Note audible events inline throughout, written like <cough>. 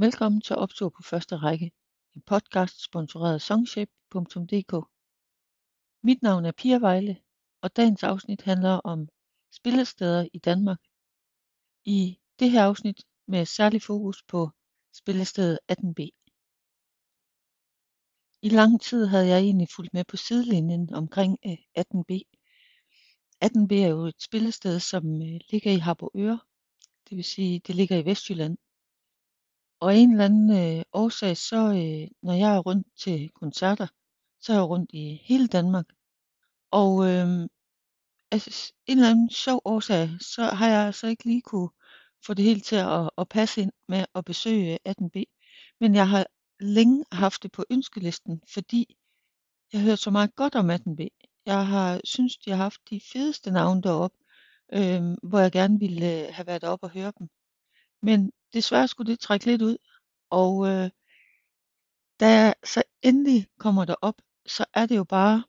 Velkommen til optur på første række, en podcast sponsoreret af songshape.dk. Mit navn er Pia Vejle, og dagens afsnit handler om spillesteder i Danmark. I det her afsnit med særlig fokus på spillestedet 18B. I lang tid havde jeg egentlig fulgt med på sidelinjen omkring øh, 18B. 18B er jo et spillested, som øh, ligger i Harboøre, det vil sige, det ligger i Vestjylland. Og af en eller anden øh, årsag, så øh, når jeg er rundt til koncerter, så er jeg rundt i hele Danmark. Og øh, altså, en eller anden sjov årsag, så har jeg så ikke lige kunne få det helt til at, at passe ind med at besøge øh, 18B. Men jeg har længe haft det på ønskelisten, fordi jeg hører så meget godt om 18B. Jeg har synes, de har haft de fedeste navne deroppe, øh, hvor jeg gerne ville øh, have været deroppe og høre dem. Men desværre skulle det trække lidt ud, og øh, da jeg så endelig kommer derop, så er det jo bare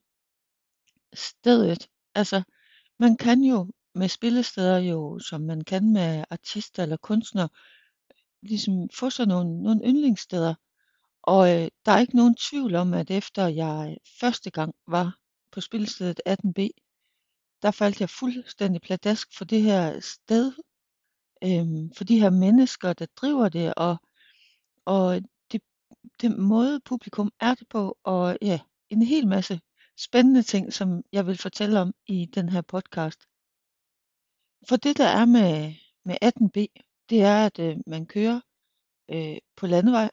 stedet. Altså, man kan jo med spillesteder jo, som man kan med artister eller kunstnere, ligesom få sådan nogle, nogle yndlingssteder. Og øh, der er ikke nogen tvivl om, at efter jeg første gang var på spillestedet 18B, der faldt jeg fuldstændig pladask for det her sted, øh, for de her mennesker, der driver det, og, og det, den måde publikum er det på, og ja, en hel masse spændende ting, som jeg vil fortælle om i den her podcast. For det der er med, med 18B, det er, at øh, man kører øh, på landevej,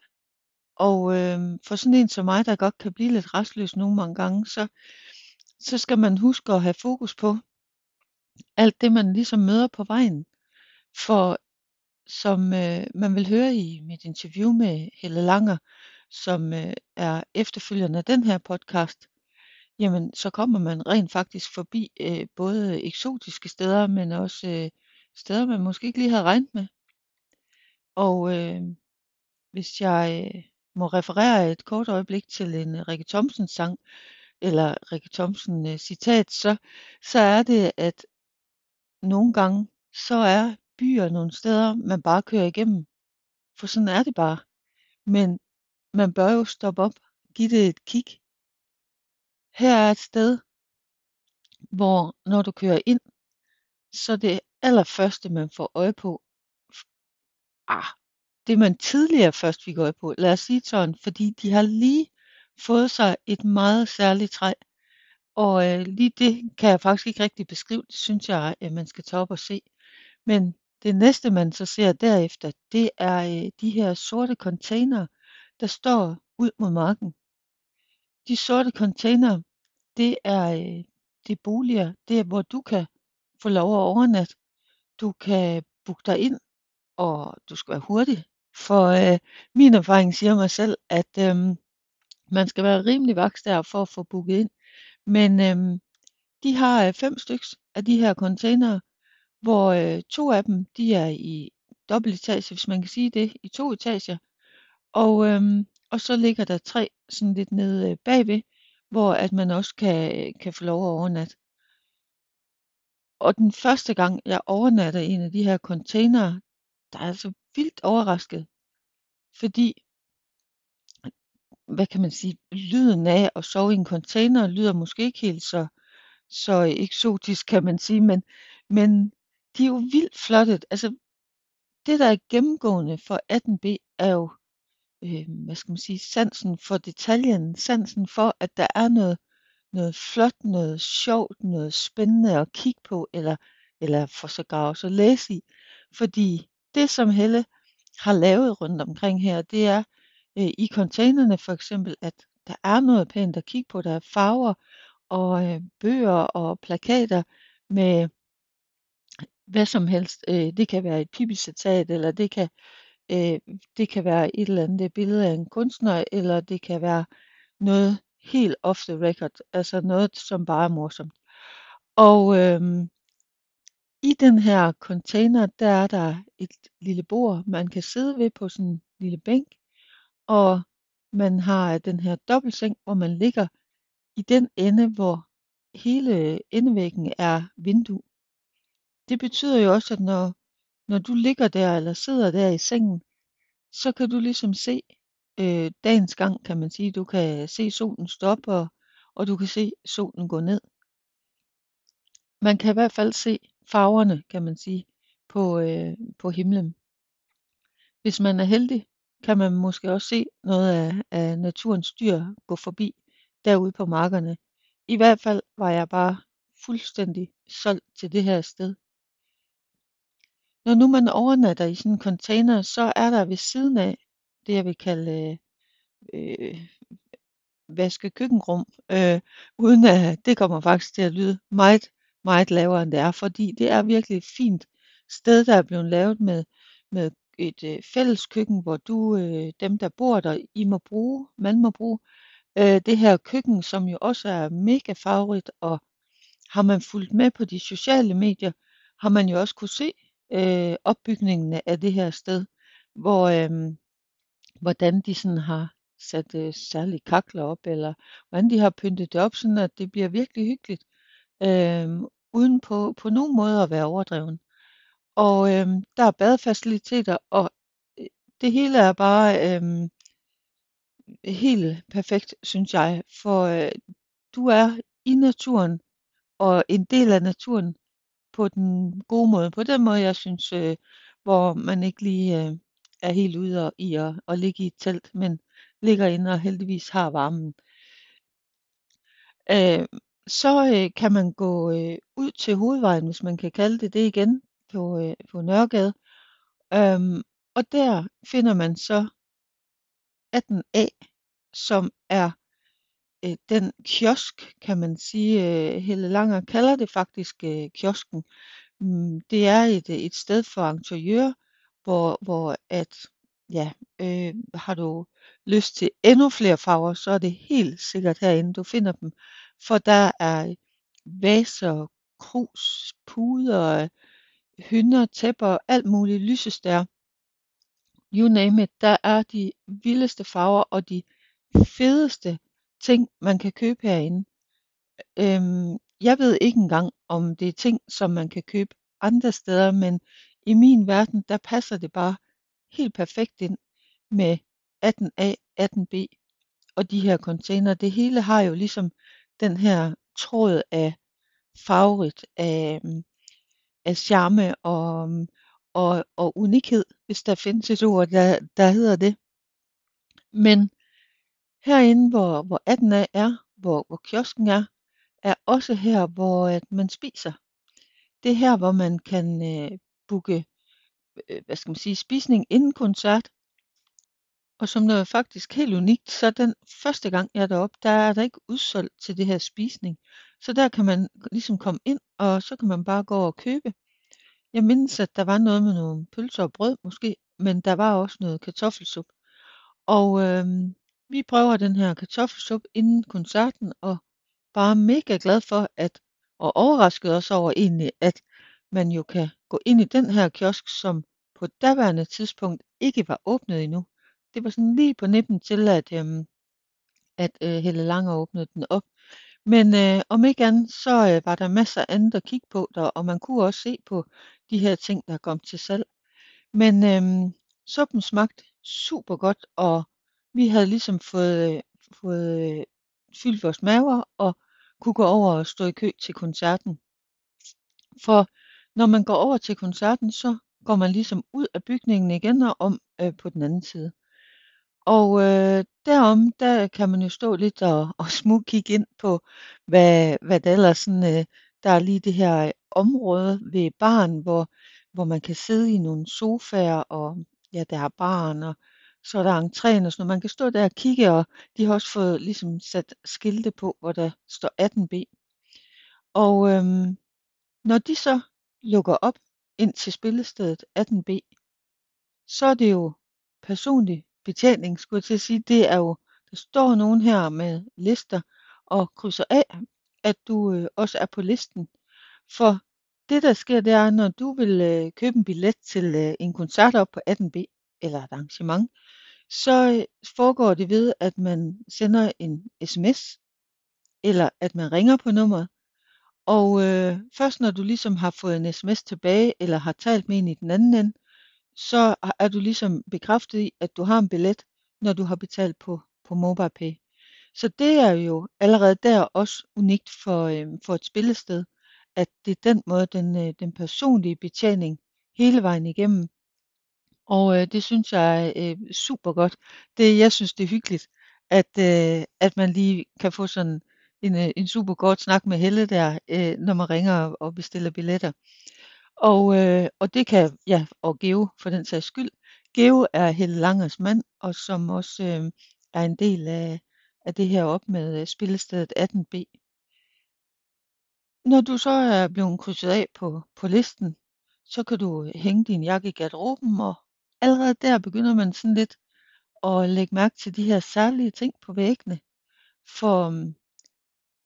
og øh, for sådan en som mig, der godt kan blive lidt restløs nogle mange gange, så, så skal man huske at have fokus på alt det, man ligesom møder på vejen. For som øh, man vil høre i mit interview med Helle Langer, som øh, er efterfølgende af den her podcast, jamen så kommer man rent faktisk forbi øh, både eksotiske steder, men også øh, steder, man måske ikke lige havde regnet med. Og øh, hvis jeg øh, må referere et kort øjeblik til en øh, Rikke Thomsen sang, eller Rikke Thomsen øh, citat, så, så er det, at nogle gange, så er byer nogle steder, man bare kører igennem. For sådan er det bare. Men man bør jo stoppe op, give det et kig. Her er et sted, hvor når du kører ind, så det allerførste, man får øje på, ah, det man tidligere først fik øje på, lad os sige sådan, fordi de har lige fået sig et meget særligt træ. Og øh, lige det kan jeg faktisk ikke rigtig beskrive, det synes jeg, at man skal tage op og se. Men det næste, man så ser derefter, det er øh, de her sorte container, der står ud mod marken. De sorte container, det er øh, det boliger, det er hvor du kan få lov at overnatte. Du kan booke dig ind, og du skal være hurtig. For øh, min erfaring siger mig selv, at øh, man skal være rimelig vaks der for at få booket ind. Men øh, de har øh, fem stykker af de her containere, hvor øh, to af dem de er i dobbeltetage, hvis man kan sige det, i to etager. Og, øhm, og så ligger der tre sådan lidt nede øh, bagved, hvor at man også kan, øh, kan få lov at overnatte. Og den første gang, jeg overnatter i en af de her containere, der er altså vildt overrasket. Fordi, hvad kan man sige, lyden af at sove i en container lyder måske ikke helt så, så eksotisk, kan man sige, men, men de er jo vildt flotte. Altså, det der er gennemgående for 18B er jo, øh, hvad skal man sige, sansen for detaljen, sansen for, at der er noget, noget flot, noget sjovt, noget spændende at kigge på, eller, eller for sågar også at læse i. Fordi det, som Helle har lavet rundt omkring her, det er øh, i containerne for eksempel, at der er noget pænt at kigge på. Der er farver og øh, bøger og plakater med hvad som helst. Øh, det kan være et pipicetat, eller det kan, øh, det kan være et eller andet billede af en kunstner, eller det kan være noget helt off the record, altså noget, som bare er morsomt. Og øh, i den her container, der er der et lille bord, man kan sidde ved på sådan en lille bænk, og man har øh, den her dobbeltseng, hvor man ligger i den ende, hvor hele endevæggen er vindue. Det betyder jo også, at når når du ligger der eller sidder der i sengen, så kan du ligesom se øh, dagens gang, kan man sige. Du kan se solen stoppe, og, og du kan se solen gå ned. Man kan i hvert fald se farverne, kan man sige, på, øh, på himlen. Hvis man er heldig, kan man måske også se noget af, af naturens dyr gå forbi derude på markerne. I hvert fald var jeg bare fuldstændig solgt til det her sted. Når nu man overnatter i sådan en container, så er der ved siden af det, jeg vil kalde øh, vaske køkkenrum, øh, uden at det kommer faktisk til at lyde meget, meget lavere end det er, fordi det er virkelig et fint sted, der er blevet lavet med, med et øh, fælles køkken, hvor du, øh, dem der bor der, I må bruge, man må bruge øh, det her køkken, som jo også er mega farverigt, og har man fulgt med på de sociale medier, har man jo også kunne se øh, opbygningen af det her sted, hvor øh, hvordan de sådan har sat øh, særlige kakler op, eller hvordan de har pyntet det op, sådan at det bliver virkelig hyggeligt, øh, uden på, på nogen måde at være overdreven. Og øh, der er badefaciliteter, og øh, det hele er bare øh, helt perfekt, synes jeg, for øh, du er i naturen, og en del af naturen på den gode måde. På den måde, jeg synes, øh, hvor man ikke lige øh, er helt ude og, i at, at ligge i et telt, men ligger inde og heldigvis har varmen. Øh, så øh, kan man gå øh, ud til hovedvejen, hvis man kan kalde det det igen, på, øh, på Nørregade. Øhm, og der finder man så 18A, som er øh, den kiosk, kan man sige. Øh, Helle Langer kalder det faktisk øh, kiosken. Mm, det er et, øh, et sted for interiør, hvor, hvor at, ja, øh, har du lyst til endnu flere farver, så er det helt sikkert herinde, du finder dem. For der er vaser, krus, puder, hynder, tæpper, alt muligt lysestær. You name it. Der er de vildeste farver og de fedeste ting, man kan købe herinde. Øhm, jeg ved ikke engang, om det er ting, som man kan købe andre steder, men i min verden, der passer det bare helt perfekt ind med 18A, 18B og de her container. Det hele har jo ligesom den her tråd af farverigt, af, af charme og, og, og unikhed, hvis der findes et ord, der, der hedder det. Men herinde, hvor, hvor 18 af er, hvor, hvor kiosken er, er også her, hvor at man spiser. Det er her, hvor man kan øh, booke øh, hvad skal man sige, spisning inden koncert. Og som noget faktisk helt unikt, så den første gang jeg er deroppe, der er der ikke udsolgt til det her spisning. Så der kan man ligesom komme ind, og så kan man bare gå og købe. Jeg mindes, at der var noget med nogle pølser og brød måske, men der var også noget kartoffelsuppe. Og øh, vi prøver den her kartoffelsup inden koncerten, og bare mega glad for, at og overrasket os over egentlig, at man jo kan gå ind i den her kiosk, som på daværende tidspunkt ikke var åbnet endnu. Det var sådan lige på nippen til, at, øhm, at øh, Helle Langer åbnede den op. Men øh, om ikke andet, så øh, var der masser af andet at kigge på der, og man kunne også se på de her ting, der kom til salg. Men øh, suppen smagte super godt, og vi havde ligesom fået, øh, fået øh, fyldt vores maver og kunne gå over og stå i kø til koncerten. For når man går over til koncerten, så går man ligesom ud af bygningen igen og om øh, på den anden side. Og øh, derom, der kan man jo stå lidt og, <laughs> og smugkigge ind på, hvad, hvad der ellers sådan, øh, der er lige det her øh, område ved barn, hvor, hvor man kan sidde i nogle sofaer, og ja, der er barn, og så er der entréen og sådan noget. Man kan stå der og kigge, og de har også fået ligesom sat skilte på, hvor der står 18B. Og øhm, når de så lukker op ind til spillestedet 18B, så er det jo personlig betjening, skulle jeg til at sige. Det er jo, der står nogen her med lister og krydser af, at du øh, også er på listen. For det der sker, det er, når du vil øh, købe en billet til øh, en koncert op på 18B, eller et arrangement, så øh, foregår det ved, at man sender en sms, eller at man ringer på nummeret, og øh, først når du ligesom har fået en sms tilbage, eller har talt med en i den anden ende, så er du ligesom bekræftet i, at du har en billet, når du har betalt på, på MobilePay. Så det er jo allerede der også unikt for, øh, for et spillested, at det er den måde, den, øh, den personlige betjening hele vejen igennem. Og øh, det synes jeg er øh, super godt. Det, jeg synes, det er hyggeligt, at, øh, at man lige kan få sådan en, øh, en super godt snak med Helle der, øh, når man ringer og bestiller billetter. Og, øh, og det kan, ja, og Geo for den sags skyld. Geo er Helle Langers mand, og som også øh, er en del af, af det her op med øh, spillestedet 18B. Når du så er blevet krydset af på, på listen, så kan du øh, hænge din jakke i garderoben, og allerede der begynder man sådan lidt at lægge mærke til de her særlige ting på væggene. For øhm,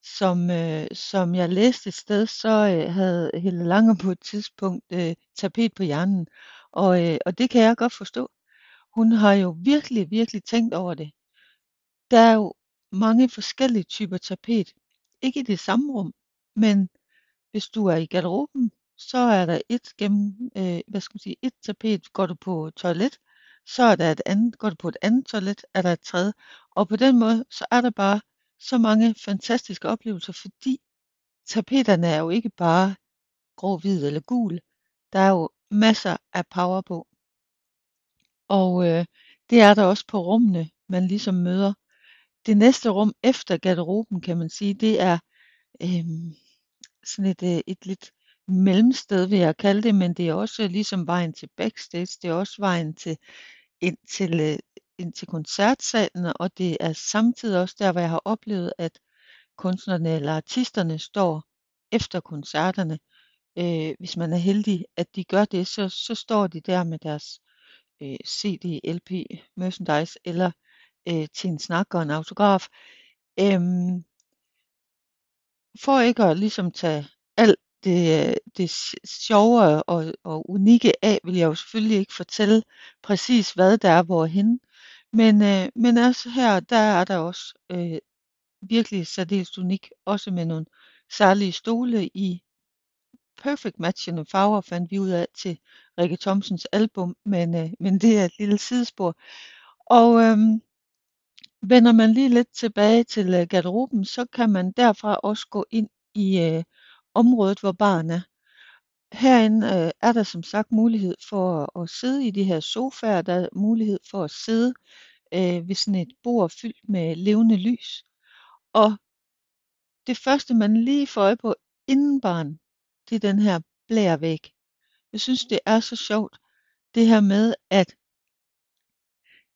som, øh, som jeg læste et sted, så øh, havde Helle Langer på et tidspunkt øh, tapet på hjernen. Og, øh, og det kan jeg godt forstå. Hun har jo virkelig, virkelig tænkt over det. Der er jo mange forskellige typer tapet. Ikke i det samme rum, men hvis du er i garderoben, så er der et gennem, øh, hvad skal man sige, et tapet. Går du på toilet, så er der et andet. Går du på et andet toilet, er der et tredje. Og på den måde, så er der bare så mange fantastiske oplevelser, fordi tapeterne er jo ikke bare grå, hvid eller gul. Der er jo masser af power på. Og øh, det er der også på rummene, man ligesom møder. Det næste rum efter garderoben, kan man sige, det er øh, sådan et, øh, et lidt mellemsted, vil jeg kalde det, men det er også ligesom vejen til backstage, det er også vejen til ind til, øh, ind til koncertsalen, og det er samtidig også der, hvor jeg har oplevet, at kunstnerne eller artisterne står efter koncerterne. Øh, hvis man er heldig, at de gør det, så, så står de der med deres øh, CD, LP, merchandise eller øh, til en snak og en autograf. Øhm, for ikke at ligesom tage det, det sjove og, og unikke af, vil jeg jo selvfølgelig ikke fortælle præcis, hvad der er hvorhen. Men, øh, men også her, der er der også øh, virkelig særdeles unik, også med nogle særlige stole i perfect matchende farver, fandt vi ud af til Rikke Thomsens album, men, øh, men det er et lille sidespor. Og øh, vender man lige lidt tilbage til øh, garderoben, så kan man derfra også gå ind i øh, området, hvor baren er. Herinde øh, er der som sagt mulighed for at, at sidde i de her sofaer. Der er mulighed for at sidde øh, ved sådan et bord fyldt med levende lys. Og det første, man lige får øje på inden baren, det er den her blærevæg. Jeg synes, det er så sjovt, det her med, at,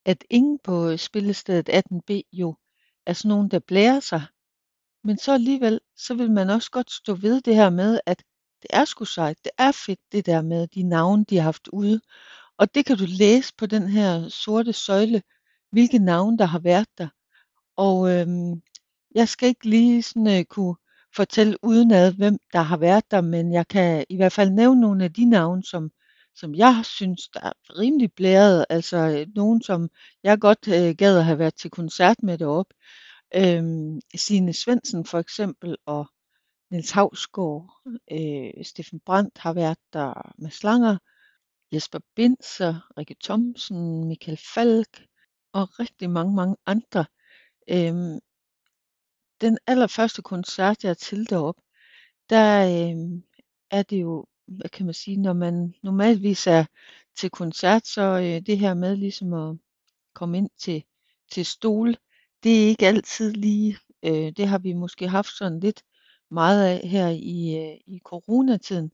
at ingen på spillestedet 18B jo er sådan nogen, der blærer sig. Men så alligevel, så vil man også godt stå ved det her med, at det er sgu sejt, det er fedt det der med de navne, de har haft ude. Og det kan du læse på den her sorte søjle, hvilke navne der har været der. Og øhm, jeg skal ikke lige sådan øh, kunne fortælle udenad, hvem der har været der, men jeg kan i hvert fald nævne nogle af de navne, som, som jeg synes, der er rimelig blæret. Altså øh, nogen, som jeg godt øh, gad at have været til koncert med derop. Øhm, Signe Svendsen for eksempel, og Niels Havsgaard, øh, Steffen Brandt har været der med slanger, Jesper Binser, Rikke Thomsen, Michael Falk og rigtig mange, mange andre. Øhm, den allerførste koncert, jeg til derop, der øh, er det jo, hvad kan man sige, når man normalvis er til koncert, så øh, det her med ligesom at komme ind til, til stol, det er ikke altid lige, øh, det har vi måske haft sådan lidt meget af her i, øh, i coronatiden,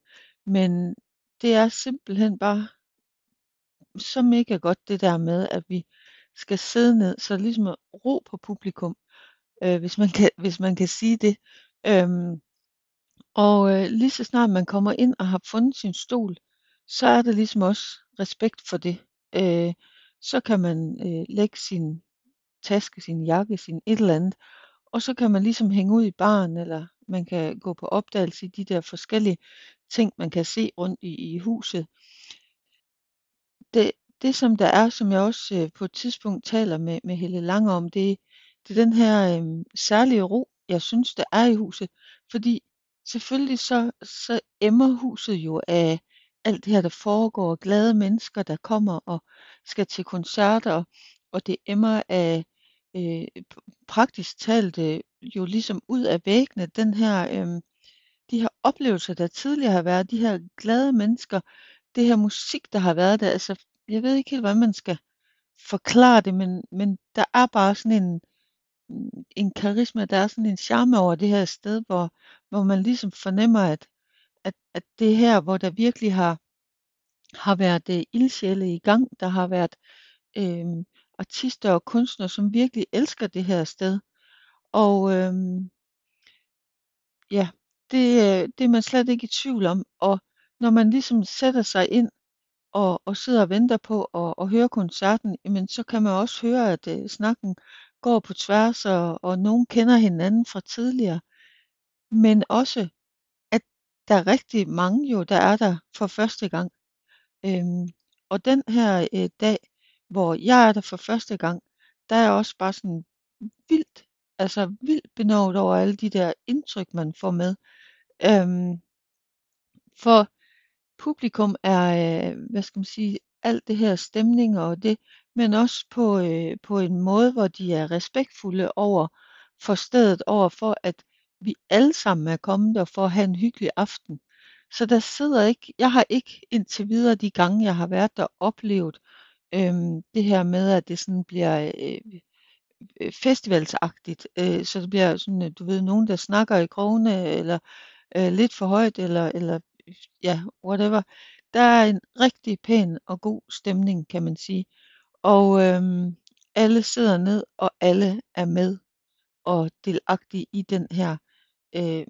men det er simpelthen bare så mega godt det der med, at vi skal sidde ned, så ligesom at ro på publikum, øh, hvis, man kan, hvis man kan sige det. Øhm, og øh, lige så snart man kommer ind og har fundet sin stol, så er der ligesom også respekt for det. Øh, så kan man øh, lægge sin taske, sin jakke, sin et eller andet, og så kan man ligesom hænge ud i baren, eller man kan gå på opdagelse i de der forskellige ting, man kan se rundt i, i huset. Det, det som der er, som jeg også øh, på et tidspunkt taler med, med Helle Lange om, det, det er den her øh, særlige ro, jeg synes, der er i huset. Fordi selvfølgelig så, så emmer huset jo af, alt det her, der foregår, glade mennesker, der kommer og skal til koncerter, og det emmer af øh, praktisk talt øh, jo ligesom ud af væggene, den her, øh, de her oplevelser, der tidligere har været, de her glade mennesker, det her musik, der har været der. Altså, jeg ved ikke helt, hvordan man skal forklare det, men, men der er bare sådan en, en karisma, der er sådan en charme over det her sted, hvor, hvor man ligesom fornemmer, at, at, at det her, hvor der virkelig har, har været øh, ildsjæle i gang, der har været øh, artister og kunstnere, som virkelig elsker det her sted. Og øhm, ja, det, øh, det er man slet ikke i tvivl om. Og når man ligesom sætter sig ind og, og sidder og venter på at, at høre koncerten, jamen så kan man også høre, at øh, snakken går på tværs, og, og nogen kender hinanden fra tidligere. Men også, at der er rigtig mange jo, der er der for første gang. Øhm, og den her øh, dag, hvor jeg er der for første gang, der er jeg også bare sådan vildt, altså vildt benovet over alle de der indtryk, man får med. Øhm, for publikum er, øh, hvad skal man sige, alt det her stemning og det, men også på, øh, på en måde, hvor de er respektfulde over for stedet, over for at vi alle sammen er kommet der for at have en hyggelig aften. Så der sidder ikke, jeg har ikke indtil videre de gange, jeg har været der, oplevet øhm, det her med, at det sådan bliver øh, øh festivalsagtigt. Øh, så det bliver sådan, øh, du ved, nogen, der snakker i krogene, eller øh, lidt for højt, eller, eller ja, whatever. Der er en rigtig pæn og god stemning, kan man sige. Og øhm, alle sidder ned, og alle er med og delagtige i den her øh,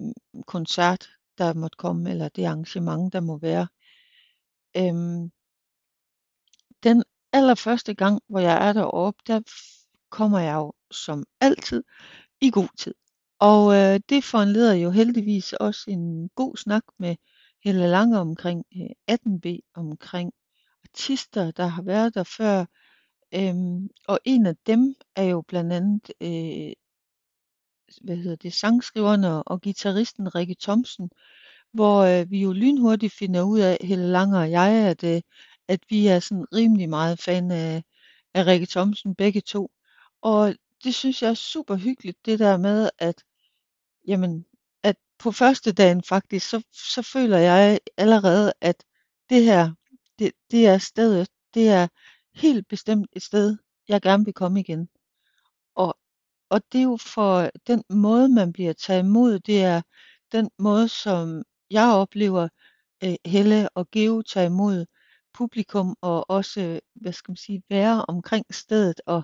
koncert, der måtte komme, eller det arrangement, der må være. Øhm, den allerførste gang, hvor jeg er deroppe, der kommer jeg jo som altid i god tid. Og øh, det foranleder jo heldigvis også en god snak med Helle Lange omkring øh, 18B, omkring artister, der har været der før. Øhm, og en af dem er jo blandt andet øh, hvad hedder det, sangskriveren og, og gitarristen Rikke Thomsen, hvor øh, vi jo lynhurtigt finder ud af, Helle Lange og jeg, at, øh, at vi er sådan rimelig meget fan af, af Rikke Thomsen, begge to. Og det synes jeg er super hyggeligt, det der med, at jamen, at på første dagen faktisk, så, så føler jeg allerede, at det her, det, det er stedet, det er helt bestemt et sted, jeg gerne vil komme igen. Og, og det er jo for den måde, man bliver taget imod, det er den måde, som jeg oplever øh, Helle og Geo tager imod publikum og også, øh, hvad skal man sige, være omkring stedet. Og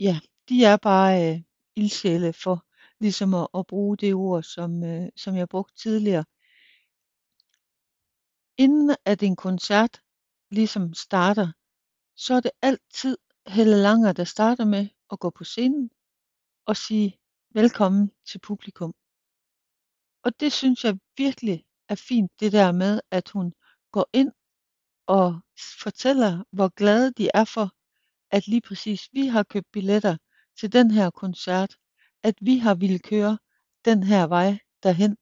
ja, de er bare øh, ildsjæle for ligesom at, at bruge det ord, som, øh, som jeg brugte tidligere. Inden at en koncert ligesom starter, så er det altid Helle Langer, der starter med at gå på scenen og sige velkommen til publikum. Og det synes jeg virkelig er fint, det der med, at hun går ind og fortæller, hvor glade de er for, at lige præcis vi har købt billetter til den her koncert, at vi har ville køre den her vej derhen,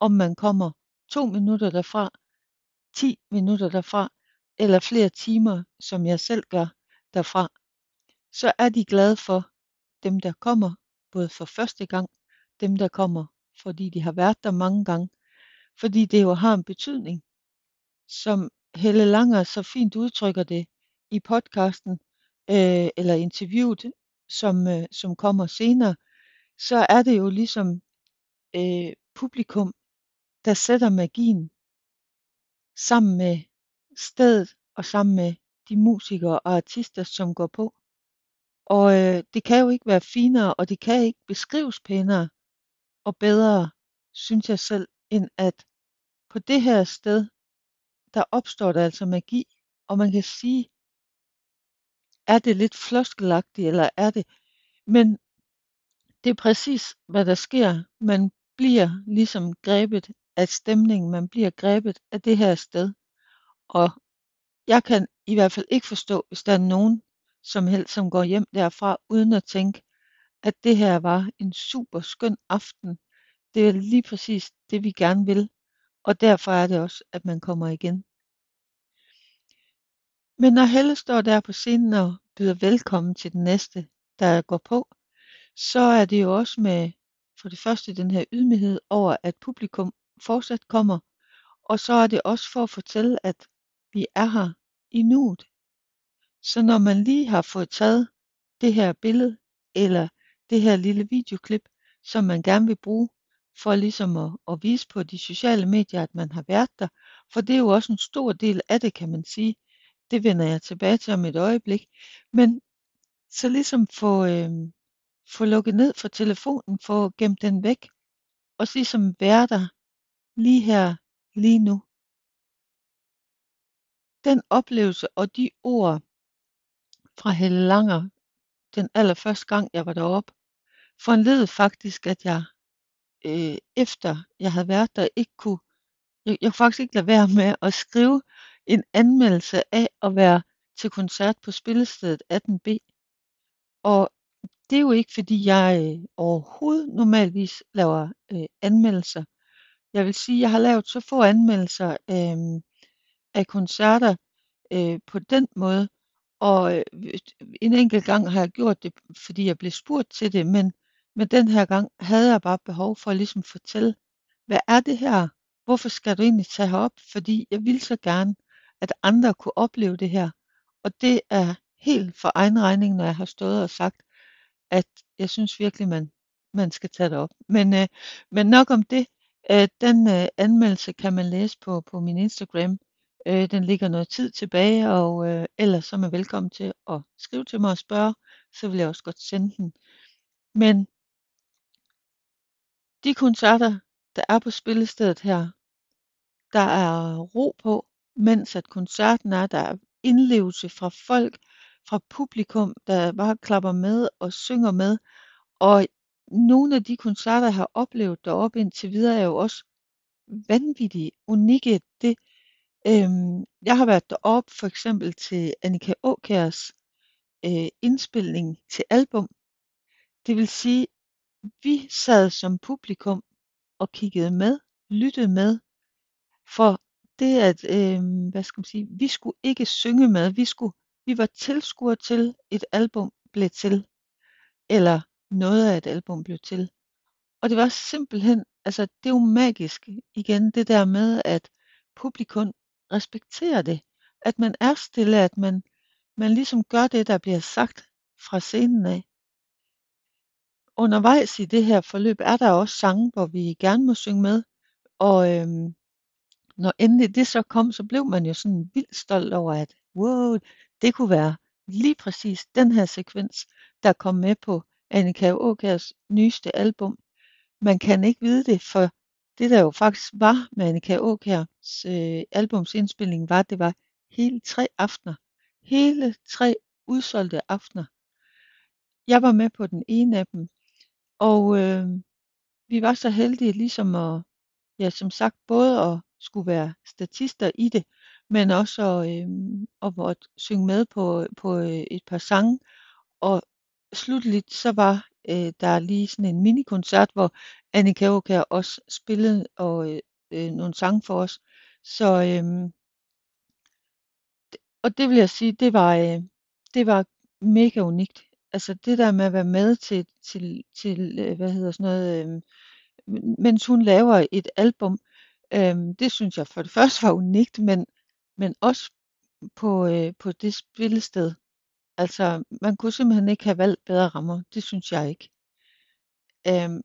om man kommer to minutter derfra, 10 minutter derfra, eller flere timer, som jeg selv gør derfra, så er de glade for dem, der kommer, både for første gang, dem, der kommer, fordi de har været der mange gange, fordi det jo har en betydning. Som Helle Langer så fint udtrykker det i podcasten, øh, eller interviewet, som, øh, som kommer senere, så er det jo ligesom øh, publikum, der sætter magien sammen med stedet og sammen med de musikere og artister, som går på. Og øh, det kan jo ikke være finere, og det kan ikke beskrives pænere og bedre, synes jeg selv, end at på det her sted, der opstår der altså magi, og man kan sige, er det lidt floskelagtigt, eller er det, men det er præcis, hvad der sker. Man bliver ligesom grebet af stemningen, man bliver grebet af det her sted. Og jeg kan i hvert fald ikke forstå, hvis der er nogen som helst, som går hjem derfra, uden at tænke, at det her var en super skøn aften. Det er lige præcis det, vi gerne vil. Og derfor er det også, at man kommer igen. Men når Helle står der på scenen og byder velkommen til den næste, der går på, så er det jo også med for det første den her ydmyghed over, at publikum fortsat kommer, og så er det også for at fortælle, at vi er her i nuet. Så når man lige har fået taget det her billede, eller det her lille videoklip, som man gerne vil bruge, for ligesom at, at vise på de sociale medier, at man har været der, for det er jo også en stor del af det, kan man sige. Det vender jeg tilbage til om et øjeblik. Men så ligesom få, øh, få lukket ned for telefonen, få gemt den væk, og så ligesom være der lige her, lige nu. Den oplevelse og de ord fra Helle Langer, den allerførste gang jeg var deroppe, foranledede faktisk, at jeg øh, efter jeg havde været der, ikke kunne, jeg, jeg kunne faktisk ikke lade være med at skrive en anmeldelse af at være til koncert på spillestedet 18B. Og det er jo ikke, fordi jeg øh, overhovedet normalvis laver øh, anmeldelser. Jeg vil sige, at jeg har lavet så få anmeldelser øh, af koncerter øh, på den måde, og øh, en enkelt gang har jeg gjort det, fordi jeg blev spurgt til det, men, men den her gang havde jeg bare behov for ligesom at ligesom fortælle, hvad er det her? Hvorfor skal du egentlig tage herop? Fordi jeg ville så gerne, at andre kunne opleve det her. Og det er helt for egen regning, når jeg har stået og sagt, at jeg synes virkelig, man, man skal tage det op. Men, øh, men nok om det. Øh, den øh, anmeldelse kan man læse på, på min Instagram. Øh, den ligger noget tid tilbage, og øh, ellers så er man velkommen til at skrive til mig og spørge, så vil jeg også godt sende den. Men de koncerter, der er på spillestedet her, der er ro på, mens at koncerten er, der er indlevelse fra folk, fra publikum, der bare klapper med og synger med. Og nogle af de koncerter, jeg har oplevet deroppe indtil videre, er jo også vanvittige, unikke. Det, øhm, jeg har været deroppe for eksempel til Annika Åkærs øh, indspilning til album. Det vil sige, vi sad som publikum og kiggede med, lyttede med, for det at, øh, hvad skal man sige, vi skulle ikke synge med, vi skulle, vi var tilskuere til et album blev til, eller noget af et album blev til. Og det var simpelthen, altså det er jo magisk igen, det der med, at publikum respekterer det, at man er stille, at man, man ligesom gør det, der bliver sagt fra scenen af. Undervejs i det her forløb er der også sange, hvor vi gerne må synge med, og øhm, når endelig det så kom, så blev man jo sådan vildt stolt over, at wow, det kunne være lige præcis den her sekvens, der kom med på Annika Åkærs nyeste album. Man kan ikke vide det, for det der jo faktisk var med Annika Åkærs øh, albumsindspilning, var, at det var hele tre aftener. Hele tre udsolgte aftener. Jeg var med på den ene af dem, og øh, vi var så heldige ligesom at, ja som sagt, både at skulle være statister i det, men også at, øh, at at synge med på, på øh, et par sange. Og slutligt så var øh, der lige sådan en minikoncert, hvor Annika Aukjær også spillede og, øh, øh, nogle sange for os. Så, øh, og det vil jeg sige, det var, øh, det var mega unikt. Altså det der med at være med til, til, til øh, hvad hedder sådan noget, øh, mens hun laver et album, øh, det synes jeg for det <laughs> første var unikt, men, men også på, øh, på det spillested. Altså, man kunne simpelthen ikke have valgt bedre rammer. Det synes jeg ikke. Øhm,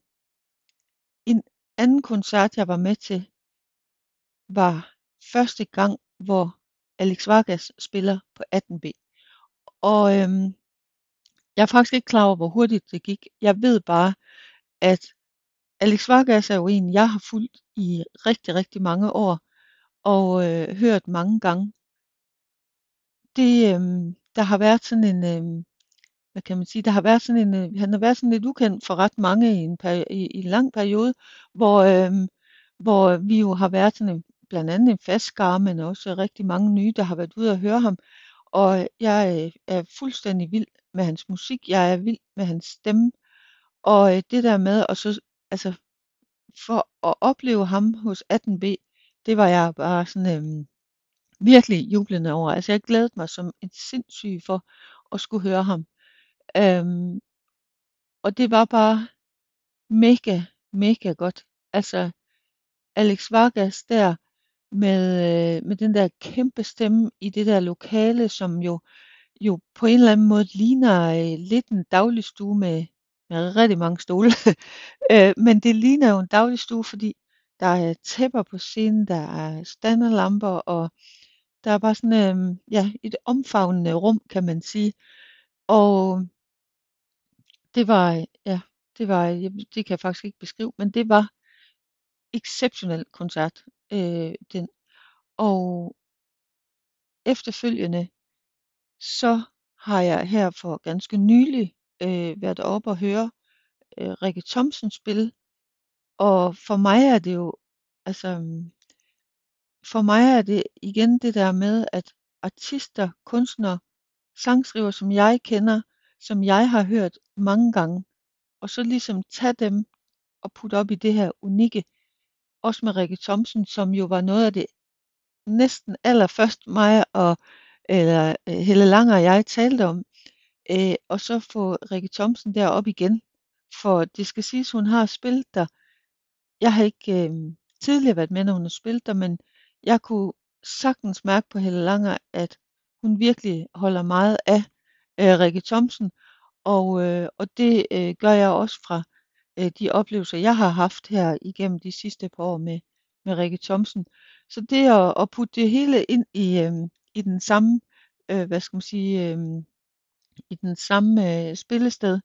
en anden koncert, jeg var med til, var første gang, hvor Alex Vargas spiller på 18B. Og øhm, jeg er faktisk ikke klar over, hvor hurtigt det gik. Jeg ved bare, at Alex Vargas er jo en, jeg har fulgt i rigtig, rigtig mange år og øh, hørt mange gange. Det, øh, der har været sådan en, øh, hvad kan man sige, der har været sådan en, øh, han har været sådan lidt ukendt for ret mange i en, peri- i, i en lang periode, hvor, øh, hvor vi jo har været sådan en, blandt andet en fast skare, men også rigtig mange nye, der har været ude og høre ham. Og jeg øh, er fuldstændig vild med hans musik, jeg er vild med hans stemme, og øh, det der med, og så, altså, for at opleve ham hos 18B, det var jeg bare sådan, øh, virkelig jublende over. Altså jeg glædede mig som en sindssyg for at skulle høre ham. Øhm, og det var bare mega, mega godt. Altså Alex Vargas der med, øh, med den der kæmpe stemme i det der lokale, som jo, jo på en eller anden måde ligner øh, lidt en dagligstue med, med rigtig mange stole. <laughs> øh, men det ligner jo en dagligstue, fordi der er tæpper på scenen, der er standerlamper, og der er bare sådan øh, ja, et omfavnende rum, kan man sige. Og det var, ja, det var, det kan jeg faktisk ikke beskrive, men det var exceptionel koncert, øh, den. Og efterfølgende, så har jeg her for ganske nylig øh, været oppe og høre øh, Rikke Thomsen spille. Og for mig er det jo, altså, for mig er det igen det der med, at artister, kunstnere, sangskriver, som jeg kender, som jeg har hørt mange gange, og så ligesom tage dem og putte op i det her unikke, også med Rikke Thomsen, som jo var noget af det næsten allerførst mig og eller øh, Helle Langer og jeg talte om, øh, og så få Rikke Thomsen derop igen. For det skal siges, hun har spillet der. Jeg har ikke øh, tidligere været med, når hun har spillet der, men jeg kunne sagtens mærke på Helle Langer, at hun virkelig holder meget af øh, Rikke Thomsen, og, øh, og det øh, gør jeg også fra øh, de oplevelser, jeg har haft her igennem de sidste par år med, med Rikke Thomsen. Så det at, at putte det hele ind i, øh, i den samme, øh, hvad skal man sige, øh, i den samme øh, spillested,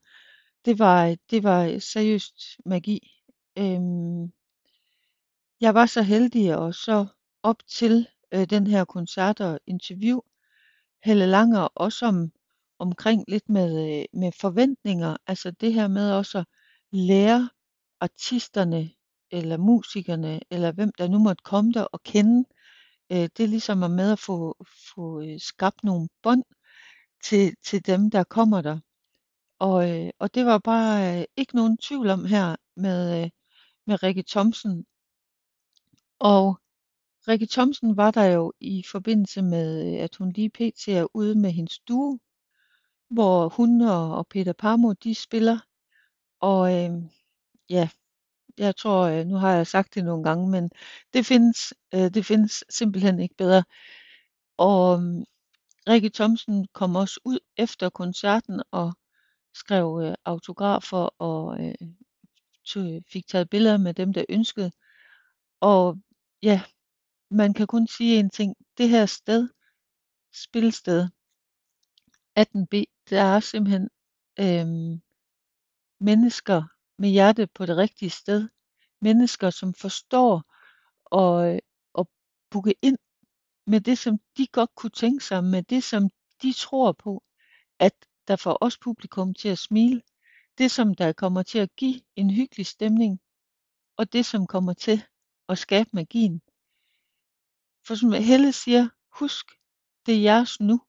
det var, det var seriøst magi. Øh, jeg var så heldig og så op til øh, den her koncert og interview Helle Langer også om, omkring lidt med, øh, med forventninger, altså det her med også at lære artisterne eller musikerne, eller hvem der nu måtte komme der og kende. Øh, det er ligesom at med at få, få øh, skabt nogle bånd til, til dem, der kommer der. Og, øh, og det var bare øh, ikke nogen tvivl om her med, øh, med Rikke Thomsen. Og Rikke Thomsen var der jo i forbindelse med, øh, at hun lige pt. er ude med hendes duo, hvor hun og, og Peter Parmo, de spiller. Og øh, ja, jeg tror, øh, nu har jeg sagt det nogle gange, men det findes, øh, det findes simpelthen ikke bedre. Og øh, Rikke Thomsen kom også ud efter koncerten og skrev øh, autografer og øh, tog, fik taget billeder med dem, der ønskede. Og ja, man kan kun sige en ting. Det her sted, spilsted, 18B, der er simpelthen øh, mennesker med hjertet på det rigtige sted. Mennesker, som forstår og, og booke ind med det, som de godt kunne tænke sig, med det, som de tror på, at der får os publikum til at smile. Det, som der kommer til at give en hyggelig stemning, og det, som kommer til at skabe magien. For som Helle siger, husk, det er jeres nu.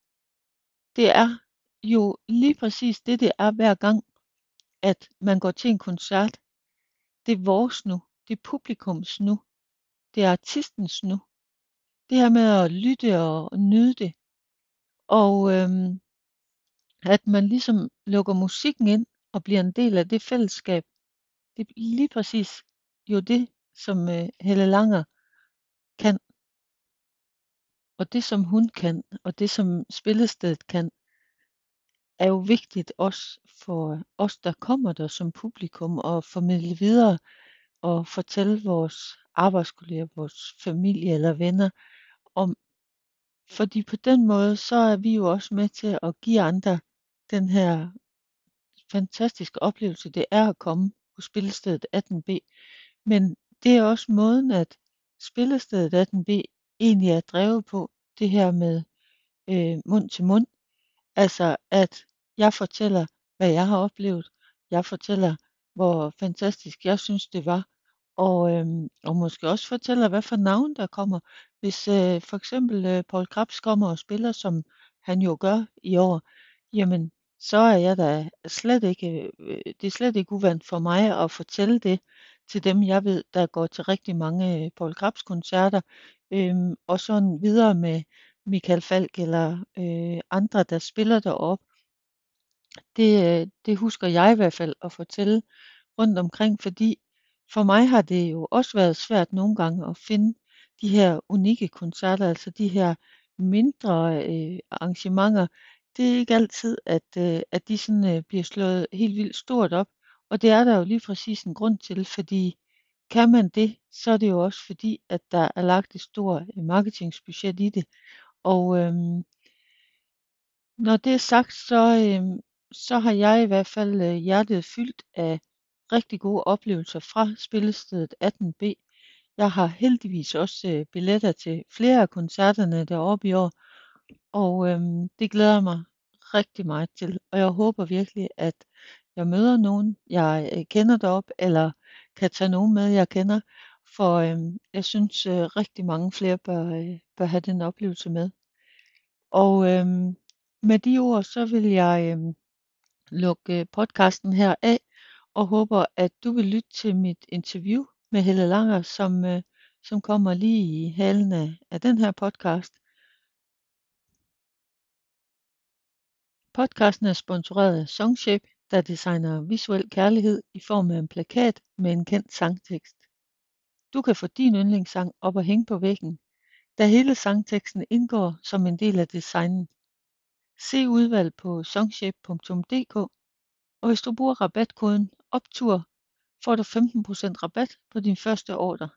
Det er jo lige præcis det, det er hver gang, at man går til en koncert. Det er vores nu. Det er publikums nu. Det er artistens nu. Det her med at lytte og nyde det. Og øhm, at man ligesom lukker musikken ind og bliver en del af det fællesskab. Det er lige præcis jo det, som øh, Helle Langer kan. Og det, som hun kan, og det, som spillestedet kan, er jo vigtigt også for os, der kommer der som publikum, og formidle videre og fortælle vores arbejdskolleger, vores familie eller venner om. Fordi på den måde, så er vi jo også med til at give andre den her fantastiske oplevelse, det er at komme på spillestedet 18B. Men det er også måden, at spillestedet 18B egentlig er drevet på, det her med øh, mund til mund. Altså at jeg fortæller, hvad jeg har oplevet. Jeg fortæller, hvor fantastisk jeg synes, det var. Og, øhm, og måske også fortæller, hvad for navn der kommer. Hvis øh, for eksempel øh, Paul Krabs kommer og spiller, som han jo gør i år, jamen så er jeg da slet ikke, øh, det er slet ikke uvandt for mig at fortælle det til dem, jeg ved, der går til rigtig mange øh, Paul Krabs koncerter øhm, og sådan videre med Michael Falk eller øh, andre, der spiller derop. Det, øh, det husker jeg i hvert fald at fortælle rundt omkring, fordi for mig har det jo også været svært nogle gange at finde de her unikke koncerter, altså de her mindre øh, arrangementer. Det er ikke altid, at, øh, at de sådan øh, bliver slået helt vildt stort op, og det er der jo lige præcis en grund til, fordi kan man det, så er det jo også fordi, at der er lagt et stort øh, marketingsbudget i det. Og øhm, når det er sagt, så, øhm, så har jeg i hvert fald øh, hjertet fyldt af rigtig gode oplevelser fra spillestedet 18B. Jeg har heldigvis også øh, billetter til flere af koncerterne deroppe i år, og øhm, det glæder jeg mig rigtig meget til. Og jeg håber virkelig, at jeg møder nogen, jeg øh, kender derop, eller kan tage nogen med, jeg kender. For øhm, jeg synes øh, rigtig mange flere bør, øh, bør have den oplevelse med. Og øhm, med de ord, så vil jeg øhm, lukke øh, podcasten her af, og håber, at du vil lytte til mit interview med Helle Langer, som, øh, som kommer lige i halen af, af den her podcast. Podcasten er sponsoreret af Songshape, der designer visuel kærlighed i form af en plakat med en kendt sangtekst. Du kan få din yndlingssang op og hænge på væggen, da hele sangteksten indgår som en del af designen. Se udvalg på songshape.dk, og hvis du bruger rabatkoden OPTUR, får du 15% rabat på din første ordre.